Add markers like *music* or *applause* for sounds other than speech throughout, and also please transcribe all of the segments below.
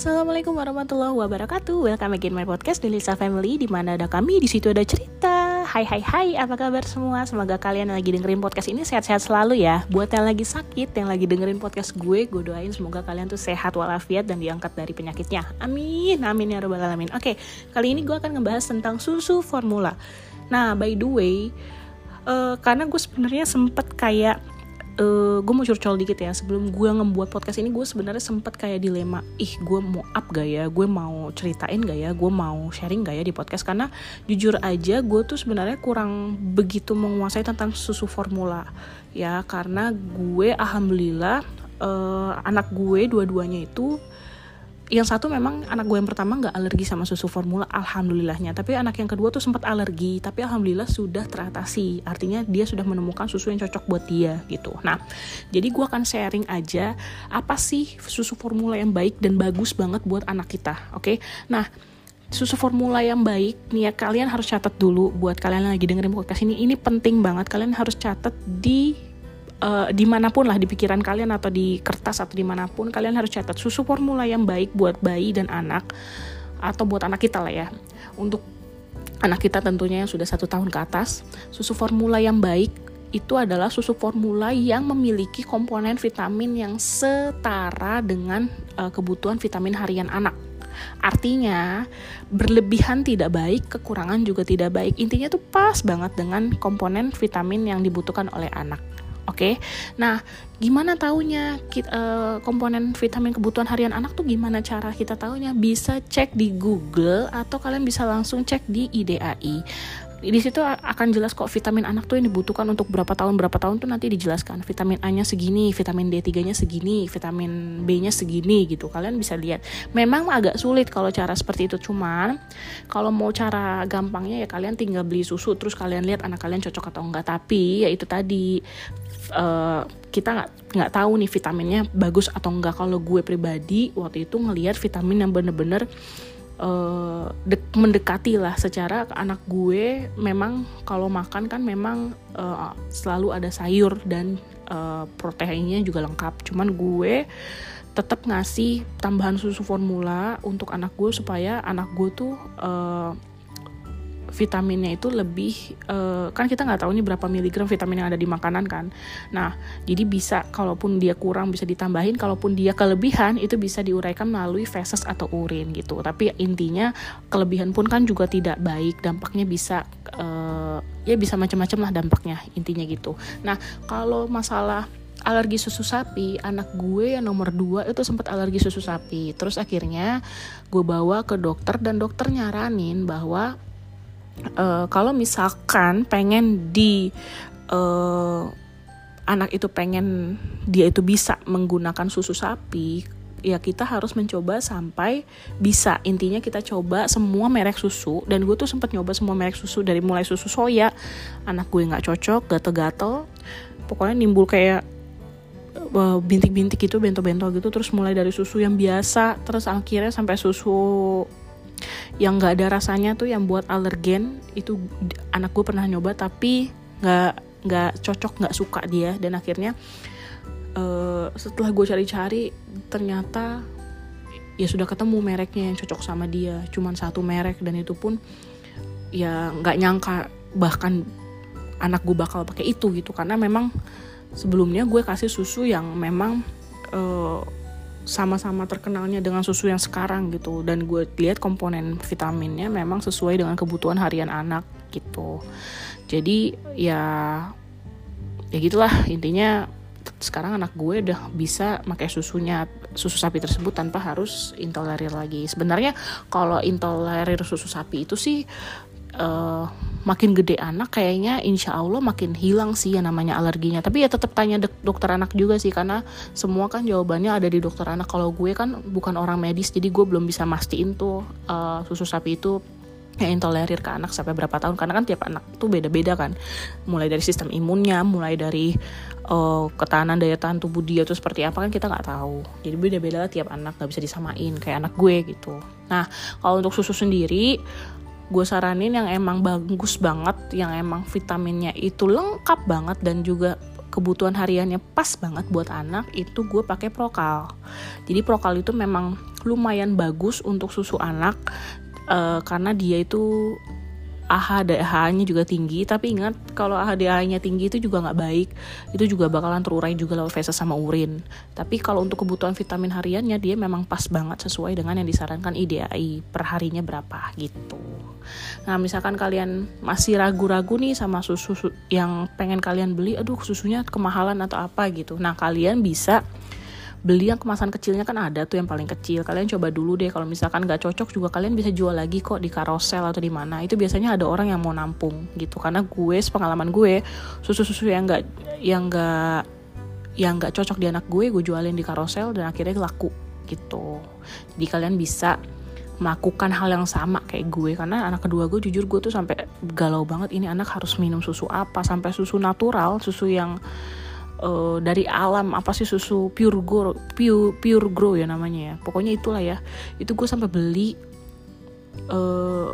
Assalamualaikum warahmatullahi wabarakatuh. Welcome again my podcast Delisa Family di mana ada kami, di situ ada cerita. Hai hai hai, apa kabar semua? Semoga kalian yang lagi dengerin podcast ini sehat-sehat selalu ya. Buat yang lagi sakit, yang lagi dengerin podcast gue, gue doain semoga kalian tuh sehat walafiat dan diangkat dari penyakitnya. Amin, amin ya robbal alamin. Oke, kali ini gue akan ngebahas tentang susu formula. Nah, by the way, uh, karena gue sebenarnya sempet kayak uh, gue mau curcol dikit ya. Sebelum gue ngebuat podcast ini gue sebenarnya sempet kayak dilema ih gue mau up gak ya? Gue mau ceritain gak ya? Gue mau sharing gak ya di podcast? Karena jujur aja gue tuh sebenarnya kurang begitu menguasai tentang susu formula ya. Karena gue alhamdulillah uh, anak gue dua-duanya itu yang satu memang anak gue yang pertama nggak alergi sama susu formula alhamdulillahnya. Tapi anak yang kedua tuh sempat alergi tapi alhamdulillah sudah teratasi. Artinya dia sudah menemukan susu yang cocok buat dia gitu. Nah jadi gue akan sharing aja apa sih susu formula yang baik dan bagus banget buat anak kita oke? Okay? nah susu formula yang baik nih ya kalian harus catat dulu buat kalian yang lagi dengerin podcast ini. Ini penting banget kalian harus catat di uh, di mana pun lah di pikiran kalian atau di kertas atau di mana pun kalian harus catat susu formula yang baik buat bayi dan anak atau buat anak kita lah ya untuk anak kita tentunya yang sudah satu tahun ke atas susu formula yang baik itu adalah susu formula yang memiliki komponen vitamin yang setara dengan uh, kebutuhan vitamin harian anak Artinya, berlebihan tidak baik, kekurangan juga tidak baik. Intinya tuh pas banget dengan komponen vitamin yang dibutuhkan oleh anak. Oke, okay? nah gimana taunya kita, uh, eh, komponen vitamin kebutuhan harian anak tuh gimana cara kita taunya? Bisa cek di Google atau kalian bisa langsung cek di IDAI di situ akan jelas kok vitamin anak tuh yang dibutuhkan untuk berapa tahun berapa tahun tuh nanti dijelaskan vitamin A-nya segini, vitamin D3-nya segini, vitamin B-nya segini gitu. Kalian bisa lihat. Memang agak sulit kalau cara seperti itu cuman kalau mau cara gampangnya ya kalian tinggal beli susu terus kalian lihat anak kalian cocok atau enggak. Tapi ya itu tadi uh, kita nggak nggak tahu nih vitaminnya bagus atau enggak. Kalau gue pribadi waktu itu ngelihat vitamin yang bener-bener uh, mendekati lah secara anak gue memang kalau makan kan memang uh, selalu ada sayur dan uh, proteinnya juga lengkap. Cuman gue tetap ngasih tambahan susu formula untuk anak gue supaya anak gue tuh uh, vitaminnya itu lebih uh, kan kita nggak tahu nih berapa miligram vitamin yang ada di makanan kan. Nah jadi bisa kalaupun dia kurang bisa ditambahin kalaupun dia kelebihan itu bisa diuraikan melalui feses atau urin gitu. Tapi intinya kelebihan pun kan juga tidak baik dampaknya bisa uh, ya bisa macam-macam lah dampaknya intinya gitu. Nah kalau masalah alergi susu sapi anak gue yang nomor dua itu sempat alergi susu sapi. Terus akhirnya gue bawa ke dokter dan dokter nyaranin bahwa uh, kalau misalkan pengen di uh, anak itu pengen dia itu bisa menggunakan susu sapi ya kita harus mencoba sampai bisa. Intinya kita coba semua merek susu dan gue tuh sempat nyoba semua merek susu dari mulai susu soya anak gue nggak cocok gatel-gatel. Pokoknya nimbul kayak eh, bintik-bintik gitu bento-bento gitu terus mulai dari susu yang biasa terus akhirnya sampai susu yang nggak ada rasanya tuh yang buat alergen itu anak gue pernah nyoba tapi nggak nggak cocok nggak suka dia. Dan akhirnya uh, setelah gue cari-cari ternyata ya sudah ketemu mereknya yang cocok sama dia. Cuman satu merek dan itu pun ya nggak nyangka bahkan anak gue bakal pakai itu gitu. Karena memang sebelumnya gue kasih susu yang memang uh, sama-sama terkenalnya dengan susu yang sekarang gitu. Dan gue lihat komponen vitaminnya memang sesuai dengan kebutuhan harian anak gitu. Jadi ya ya gitulah. Intinya sekarang anak gue udah bisa pakai susunya susu sapi tersebut tanpa harus intolerir lagi. Sebenarnya kalau intolerir susu sapi itu sih uh, makin gede anak kayaknya insya Allah makin hilang sih yang namanya alerginya. Tapi ya tetap tanya dokter anak juga sih karena semua kan jawabannya ada di dokter anak. Kalau gue kan bukan orang medis jadi gue belum bisa mastiin tuh uh, susu sapi itu ya intolerir ke anak sampai berapa tahun. Karena kan tiap anak tuh beda-beda kan. Mulai dari sistem imunnya mulai dari uh, ketahanan daya tahan tubuh dia tuh seperti apa kan kita nggak tahu. Jadi beda-beda tiap anak nggak bisa disamain kayak anak gue gitu. Nah kalau untuk susu sendiri gue saranin yang emang bagus banget yang emang vitaminnya itu lengkap banget dan juga kebutuhan hariannya pas banget buat anak itu gue pakai prokal. Jadi prokal itu memang lumayan bagus untuk susu anak uh, karena dia itu AHA DHA-nya juga tinggi. Tapi ingat kalau AHA DHA-nya tinggi itu juga nggak baik. Itu juga bakalan terurai juga lewat feses sama urin. Tapi kalau untuk kebutuhan vitamin hariannya dia memang pas banget sesuai dengan yang disarankan IDAI per harinya berapa gitu. Nah misalkan kalian masih ragu-ragu nih sama susu yang pengen kalian beli aduh susunya kemahalan atau apa gitu. Nah kalian bisa beli yang kemasan kecilnya kan ada tuh yang paling kecil. Kalian coba dulu deh kalau misalkan nggak cocok juga kalian bisa jual lagi kok di karosel atau di mana. Itu biasanya ada orang yang mau nampung gitu karena gue pengalaman gue susu-susu yang nggak yang nggak yang nggak cocok di anak gue gue jualin di karosel dan akhirnya laku gitu. Jadi kalian bisa melakukan hal yang sama kayak gue karena anak kedua gue jujur gue tuh sampai galau banget ini anak harus minum susu apa? Sampai susu natural susu yang uh, dari alam apa sih susu pure grow pure pure grow ya namanya ya. Pokoknya itulah ya. Itu gue sampai beli uh,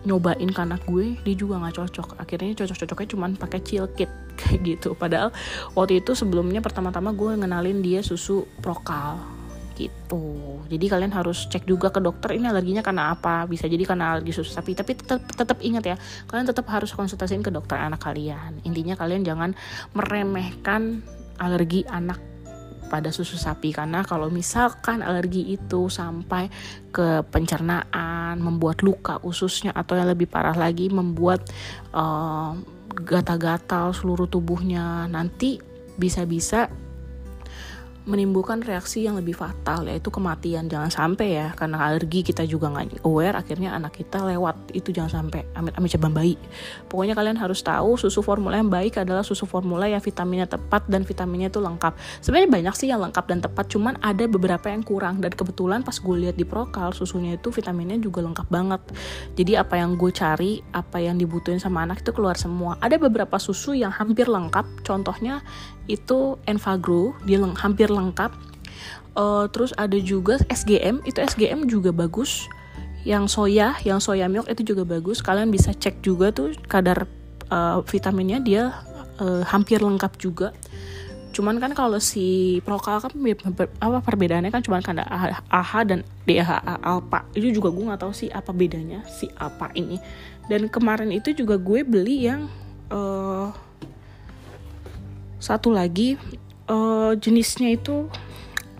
nyobain ke anak gue dia juga nggak cocok. Akhirnya cocok-cocoknya cuman pakai chill kit *laughs* kayak gitu. Padahal waktu itu sebelumnya pertama-tama gue ngenalin dia susu prokal gitu. Jadi kalian harus cek juga ke dokter ini alerginya karena apa? Bisa jadi karena alergi susu. Sapi tapi tetap tetap ingat ya kalian tetap harus konsultasiin ke dokter anak kalian. Intinya kalian jangan meremehkan alergi anak pada susu sapi. Karena kalau misalkan alergi itu sampai ke pencernaan membuat luka ususnya atau yang lebih parah lagi membuat uh, gatal-gatal seluruh tubuhnya nanti bisa-bisa menimbulkan reaksi yang lebih fatal yaitu kematian. Jangan sampai ya karena alergi kita juga nggak aware akhirnya anak kita lewat. Itu jangan sampai amit amit cabang bayi. Pokoknya kalian harus tahu susu formula yang baik adalah susu formula yang vitaminnya tepat dan vitaminnya itu lengkap. Sebenarnya banyak sih yang lengkap dan tepat cuman ada beberapa yang kurang. Dan kebetulan pas gue lihat di prokal susunya itu vitaminnya juga lengkap banget. Jadi apa yang gue cari apa yang dibutuhin sama anak itu keluar semua. Ada beberapa susu yang hampir lengkap. Contohnya itu Enfagrow dia leng hampir lengkap. Uh, terus ada juga SGM itu SGM juga bagus. Yang soya yang soya milk itu juga bagus. Kalian bisa cek juga tuh kadar uh, vitaminnya dia uh, hampir lengkap juga. Cuman kan kalau si prokal kan apa perbedaannya kan cuman ada AHA dan DHA alpha itu juga gue nggak tahu sih apa bedanya si apa ini. Dan kemarin itu juga gue beli yang uh, satu lagi uh, jenisnya itu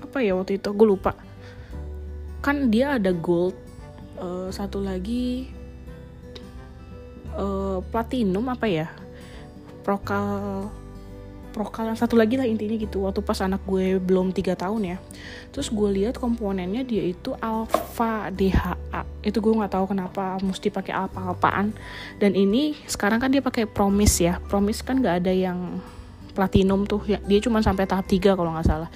apa ya waktu itu? Gue lupa. Kan dia ada gold uh, satu lagi uh, platinum apa ya? Prokal prokal yang satu lagi lah intinya gitu. Waktu pas anak gue belum tiga tahun ya. Terus gue lihat komponennya dia itu alpha DHA itu gue nggak tahu kenapa mesti pakai alpha alpaan dan ini sekarang kan dia pakai promise ya. Promise kan nggak ada yang platinum tuh ya dia cuma sampai tahap 3 kalau nggak salah.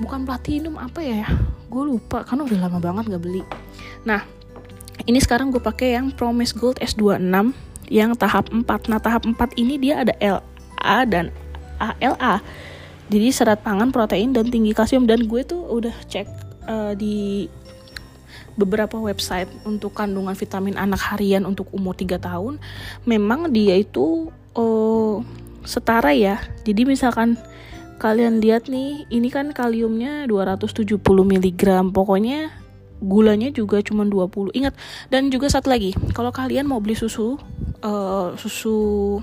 Bukan platinum apa ya gue lupa karena udah lama banget nggak beli. Nah ini sekarang gue pakai yang Promise Gold S26 yang tahap 4 nah tahap 4 ini dia ada LA dan ALA jadi serat pangan protein dan tinggi kalsium. Dan gue tuh udah cek uh, di beberapa website untuk kandungan vitamin anak harian untuk umur 3 tahun. Memang dia itu uh, setara ya. Jadi misalkan kalian lihat nih, ini kan kaliumnya 270 mg. Pokoknya gulanya juga cuma 20. Ingat dan juga satu lagi, kalau kalian mau beli susu uh, susu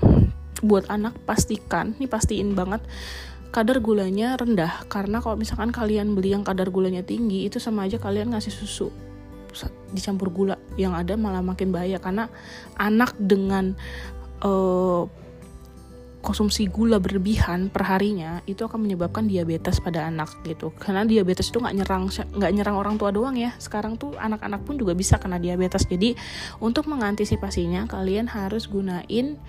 buat anak pastikan, nih pastiin banget kadar gulanya rendah karena kalau misalkan kalian beli yang kadar gulanya tinggi itu sama aja kalian ngasih susu dicampur gula yang ada malah makin bahaya karena anak dengan uh, konsumsi gula berlebihan perharinya itu akan menyebabkan diabetes pada anak gitu. Karena diabetes itu nggak nyerang nggak nyerang orang tua doang ya. Sekarang tuh anak-anak pun juga bisa kena diabetes. Jadi untuk mengantisipasinya kalian harus gunain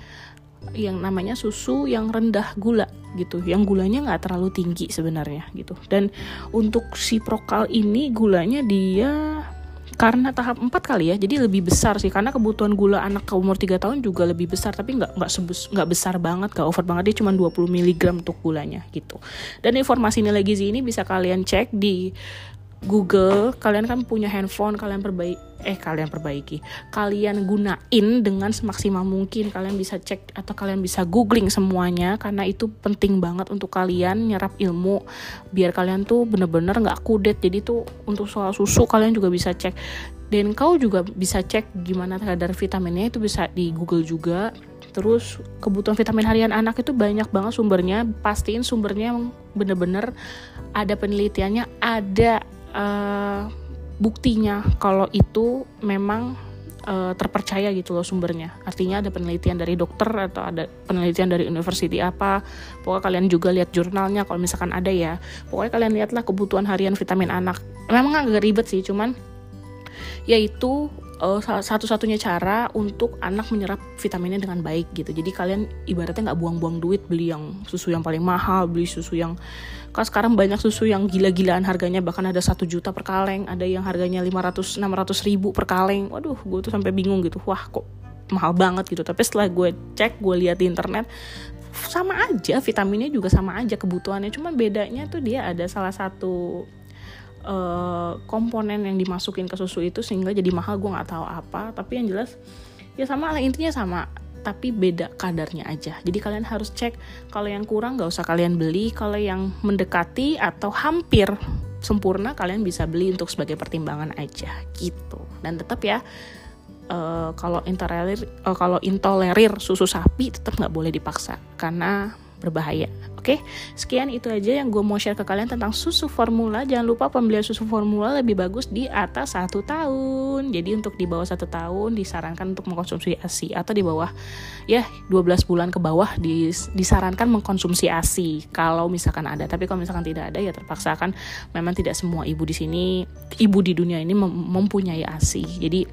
yang namanya susu yang rendah gula gitu. Yang gulanya nggak terlalu tinggi sebenarnya gitu. Dan untuk si prokal ini gulanya dia karena tahap 4 kali ya jadi lebih besar sih. Karena kebutuhan gula anak ke umur 3 tahun juga lebih besar tapi nggak nggak nggak besar banget nggak over banget. Dia cuma 20 mg untuk gulanya gitu. Dan informasi nilai gizi ini bisa kalian cek di Google kalian kan punya handphone kalian perbaiki eh kalian perbaiki. Kalian gunain dengan semaksimal mungkin. Kalian bisa cek atau kalian bisa googling semuanya karena itu penting banget untuk kalian nyerap ilmu. Biar kalian tuh bener-bener nggak kudet. Jadi tuh untuk soal susu kalian juga bisa cek. Dan kau juga bisa cek gimana kadar vitaminnya. Itu bisa di Google juga. Terus kebutuhan vitamin harian anak itu banyak banget sumbernya. Pastiin sumbernya bener-bener ada penelitiannya ada uh, buktinya kalau itu memang uh, terpercaya gitu loh sumbernya. Artinya ada penelitian dari dokter atau ada penelitian dari university apa. Pokoknya kalian juga lihat jurnalnya kalau misalkan ada ya. Pokoknya kalian lihatlah kebutuhan harian vitamin anak. Memang agak ribet sih, cuman yaitu uh, satu-satunya cara untuk anak menyerap vitaminnya dengan baik gitu. Jadi kalian ibaratnya nggak buang-buang duit beli yang susu yang paling mahal, beli susu yang kan sekarang banyak susu yang gila-gilaan harganya bahkan ada satu juta per kaleng, ada yang harganya 500 600 ribu per kaleng. Waduh, gue tuh sampai bingung gitu. Wah, kok mahal banget gitu. Tapi setelah gue cek, gue lihat di internet sama aja vitaminnya juga sama aja kebutuhannya cuman bedanya tuh dia ada salah satu uh, komponen yang dimasukin ke susu itu sehingga jadi mahal gue nggak tahu apa. Tapi yang jelas ya sama lah intinya sama. Tapi beda kadarnya aja. Jadi kalian harus cek kalau yang kurang nggak usah kalian beli. Kalau yang mendekati atau hampir sempurna kalian bisa beli untuk sebagai pertimbangan aja gitu. Dan tetap ya uh, kalau intolerir uh, kalau intolerir susu sapi tetap nggak boleh dipaksa. Karena berbahaya. Oke, sekian itu aja yang gue mau share ke kalian tentang susu formula. Jangan lupa pembelian susu formula lebih bagus di atas satu tahun. Jadi untuk di bawah satu tahun disarankan untuk mengkonsumsi ASI atau di bawah ya 12 bulan ke bawah dis, disarankan mengkonsumsi ASI kalau misalkan ada. Tapi kalau misalkan tidak ada ya terpaksa kan memang tidak semua ibu di sini, ibu di dunia ini mem mempunyai ASI. Jadi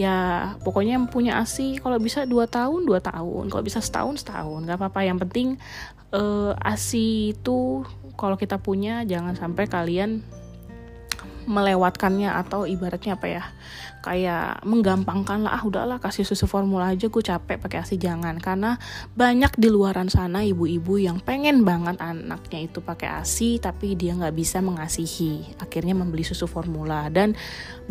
ya pokoknya yang punya asi kalau bisa dua tahun dua tahun. Kalau bisa setahun setahun. Nggak apa-apa. Yang penting uh, asi itu kalau kita punya jangan sampai kalian melewatkannya atau ibaratnya apa ya kayak menggampangkan lah ah udahlah kasih susu formula aja gue capek pakai asi jangan. Karena banyak di luaran sana ibu-ibu yang pengen banget anaknya itu pakai asi tapi dia nggak bisa mengasihi. Akhirnya membeli susu formula. Dan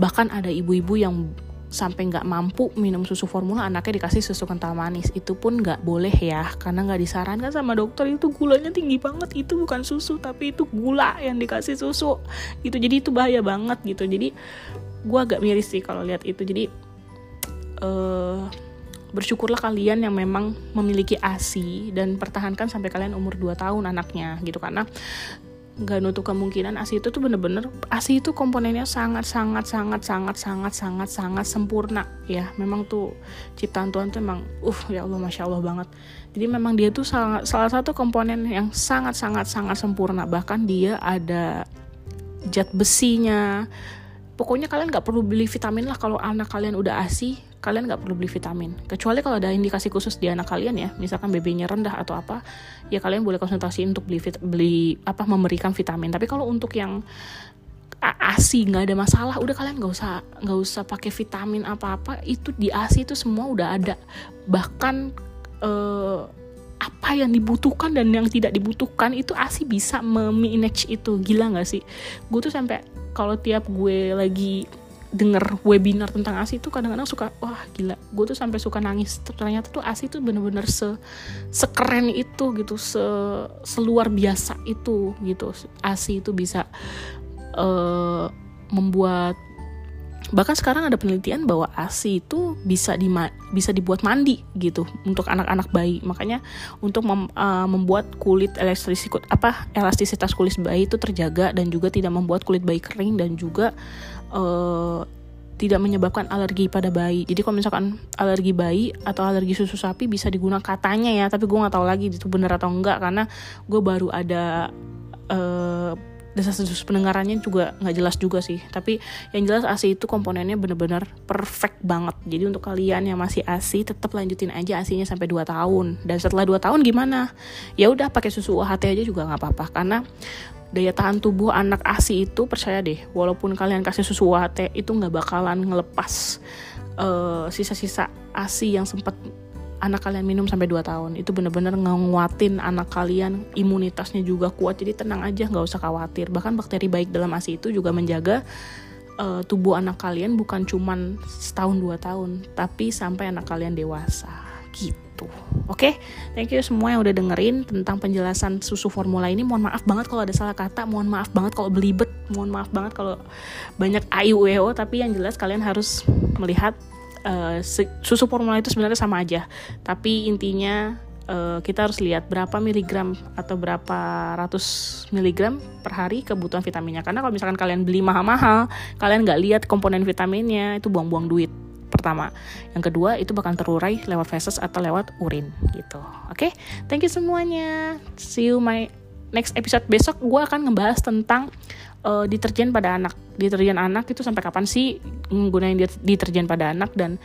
bahkan ada ibu-ibu yang sampai nggak mampu minum susu formula anaknya dikasih susu kental manis. Itu pun nggak boleh ya karena nggak disarankan sama dokter. Itu gulanya tinggi banget. Itu bukan susu tapi itu gula yang dikasih susu. Gitu. Jadi itu bahaya banget gitu. Jadi gue agak miris sih kalau lihat itu. Jadi uh, bersyukurlah kalian yang memang memiliki ASI dan pertahankan sampai kalian umur 2 tahun anaknya gitu. Karena nggak nutup kemungkinan ASI itu tuh bener-bener ASI itu komponennya sangat sangat sangat sangat sangat sangat sangat sempurna ya. Memang tuh ciptaan Tuhan tuh emang uh ya Allah masya Allah banget. Jadi memang dia tuh sangat, salah satu komponen yang sangat sangat sangat sempurna. Bahkan dia ada zat besinya. Pokoknya kalian nggak perlu beli vitamin lah kalau anak kalian udah ASI kalian nggak perlu beli vitamin. Kecuali kalau ada indikasi khusus di anak kalian ya misalkan BB-nya rendah atau apa ya kalian boleh konsultasi untuk beli beli apa memberikan vitamin. Tapi kalau untuk yang ASI nggak ada masalah udah kalian nggak usah nggak usah pakai vitamin apa apa itu di ASI itu semua udah ada. Bahkan eh, apa yang dibutuhkan dan yang tidak dibutuhkan itu ASI bisa memanage itu. Gila nggak sih? Gue tuh sampai kalau tiap gue lagi denger webinar tentang ASI tuh kadang-kadang suka wah gila gue tuh sampai suka nangis. Ternyata tuh ASI tuh bener-bener se sekeren itu gitu se seluar biasa itu gitu. ASI itu bisa uh, membuat bahkan sekarang ada penelitian bahwa ASI itu bisa di bisa dibuat mandi gitu untuk anak-anak bayi. Makanya untuk mem, uh, membuat kulit elastisitas apa elastisitas kulit bayi itu terjaga dan juga tidak membuat kulit bayi kering dan juga uh, tidak menyebabkan alergi pada bayi. Jadi kalau misalkan alergi bayi atau alergi susu sapi bisa digunakan katanya ya, tapi gue nggak tahu lagi itu benar atau enggak karena gue baru ada uh, desas-desus pendengarannya juga nggak jelas juga sih. Tapi yang jelas ASI itu komponennya bener-bener perfect banget. Jadi untuk kalian yang masih ASI tetap lanjutin aja ASInya sampai 2 tahun. Dan setelah 2 tahun gimana? Ya udah pakai susu UHT aja juga nggak apa-apa karena daya tahan tubuh anak ASI itu percaya deh walaupun kalian kasih susu UHT itu nggak bakalan ngelepas eh, sisa-sisa ASI yang sempat anak kalian minum sampai 2 tahun. Itu bener-bener nguatin anak kalian imunitasnya juga kuat. Jadi tenang aja nggak usah khawatir. Bahkan bakteri baik dalam asi itu juga menjaga uh, tubuh anak kalian bukan cuman setahun dua tahun tapi sampai anak kalian dewasa. Gitu. Oke? Okay? thank you semua yang udah dengerin tentang penjelasan susu formula ini. Mohon maaf banget kalau ada salah kata. Mohon maaf banget kalau belibet. Mohon maaf banget kalau banyak ayu tapi yang jelas kalian harus melihat uh, susu formula itu sebenarnya sama aja. Tapi intinya uh, kita harus lihat berapa miligram atau berapa ratus miligram per hari kebutuhan vitaminnya. Karena kalau misalkan kalian beli mahal-mahal kalian nggak lihat komponen vitaminnya itu buang-buang duit. Pertama. Yang kedua itu bakal terurai lewat feses atau lewat urin gitu. Oke? Okay? thank you semuanya. See you my next episode besok gue akan ngebahas tentang uh, deterjen pada anak. Deterjen anak itu sampai kapan sih menggunakan deterjen pada anak dan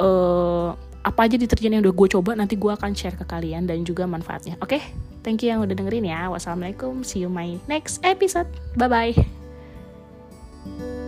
uh, apa aja deterjen yang udah gue coba nanti gue akan share ke kalian dan juga manfaatnya. Oke? Okay? thank you yang udah dengerin ya. Wassalamualaikum. See you my next episode. Bye bye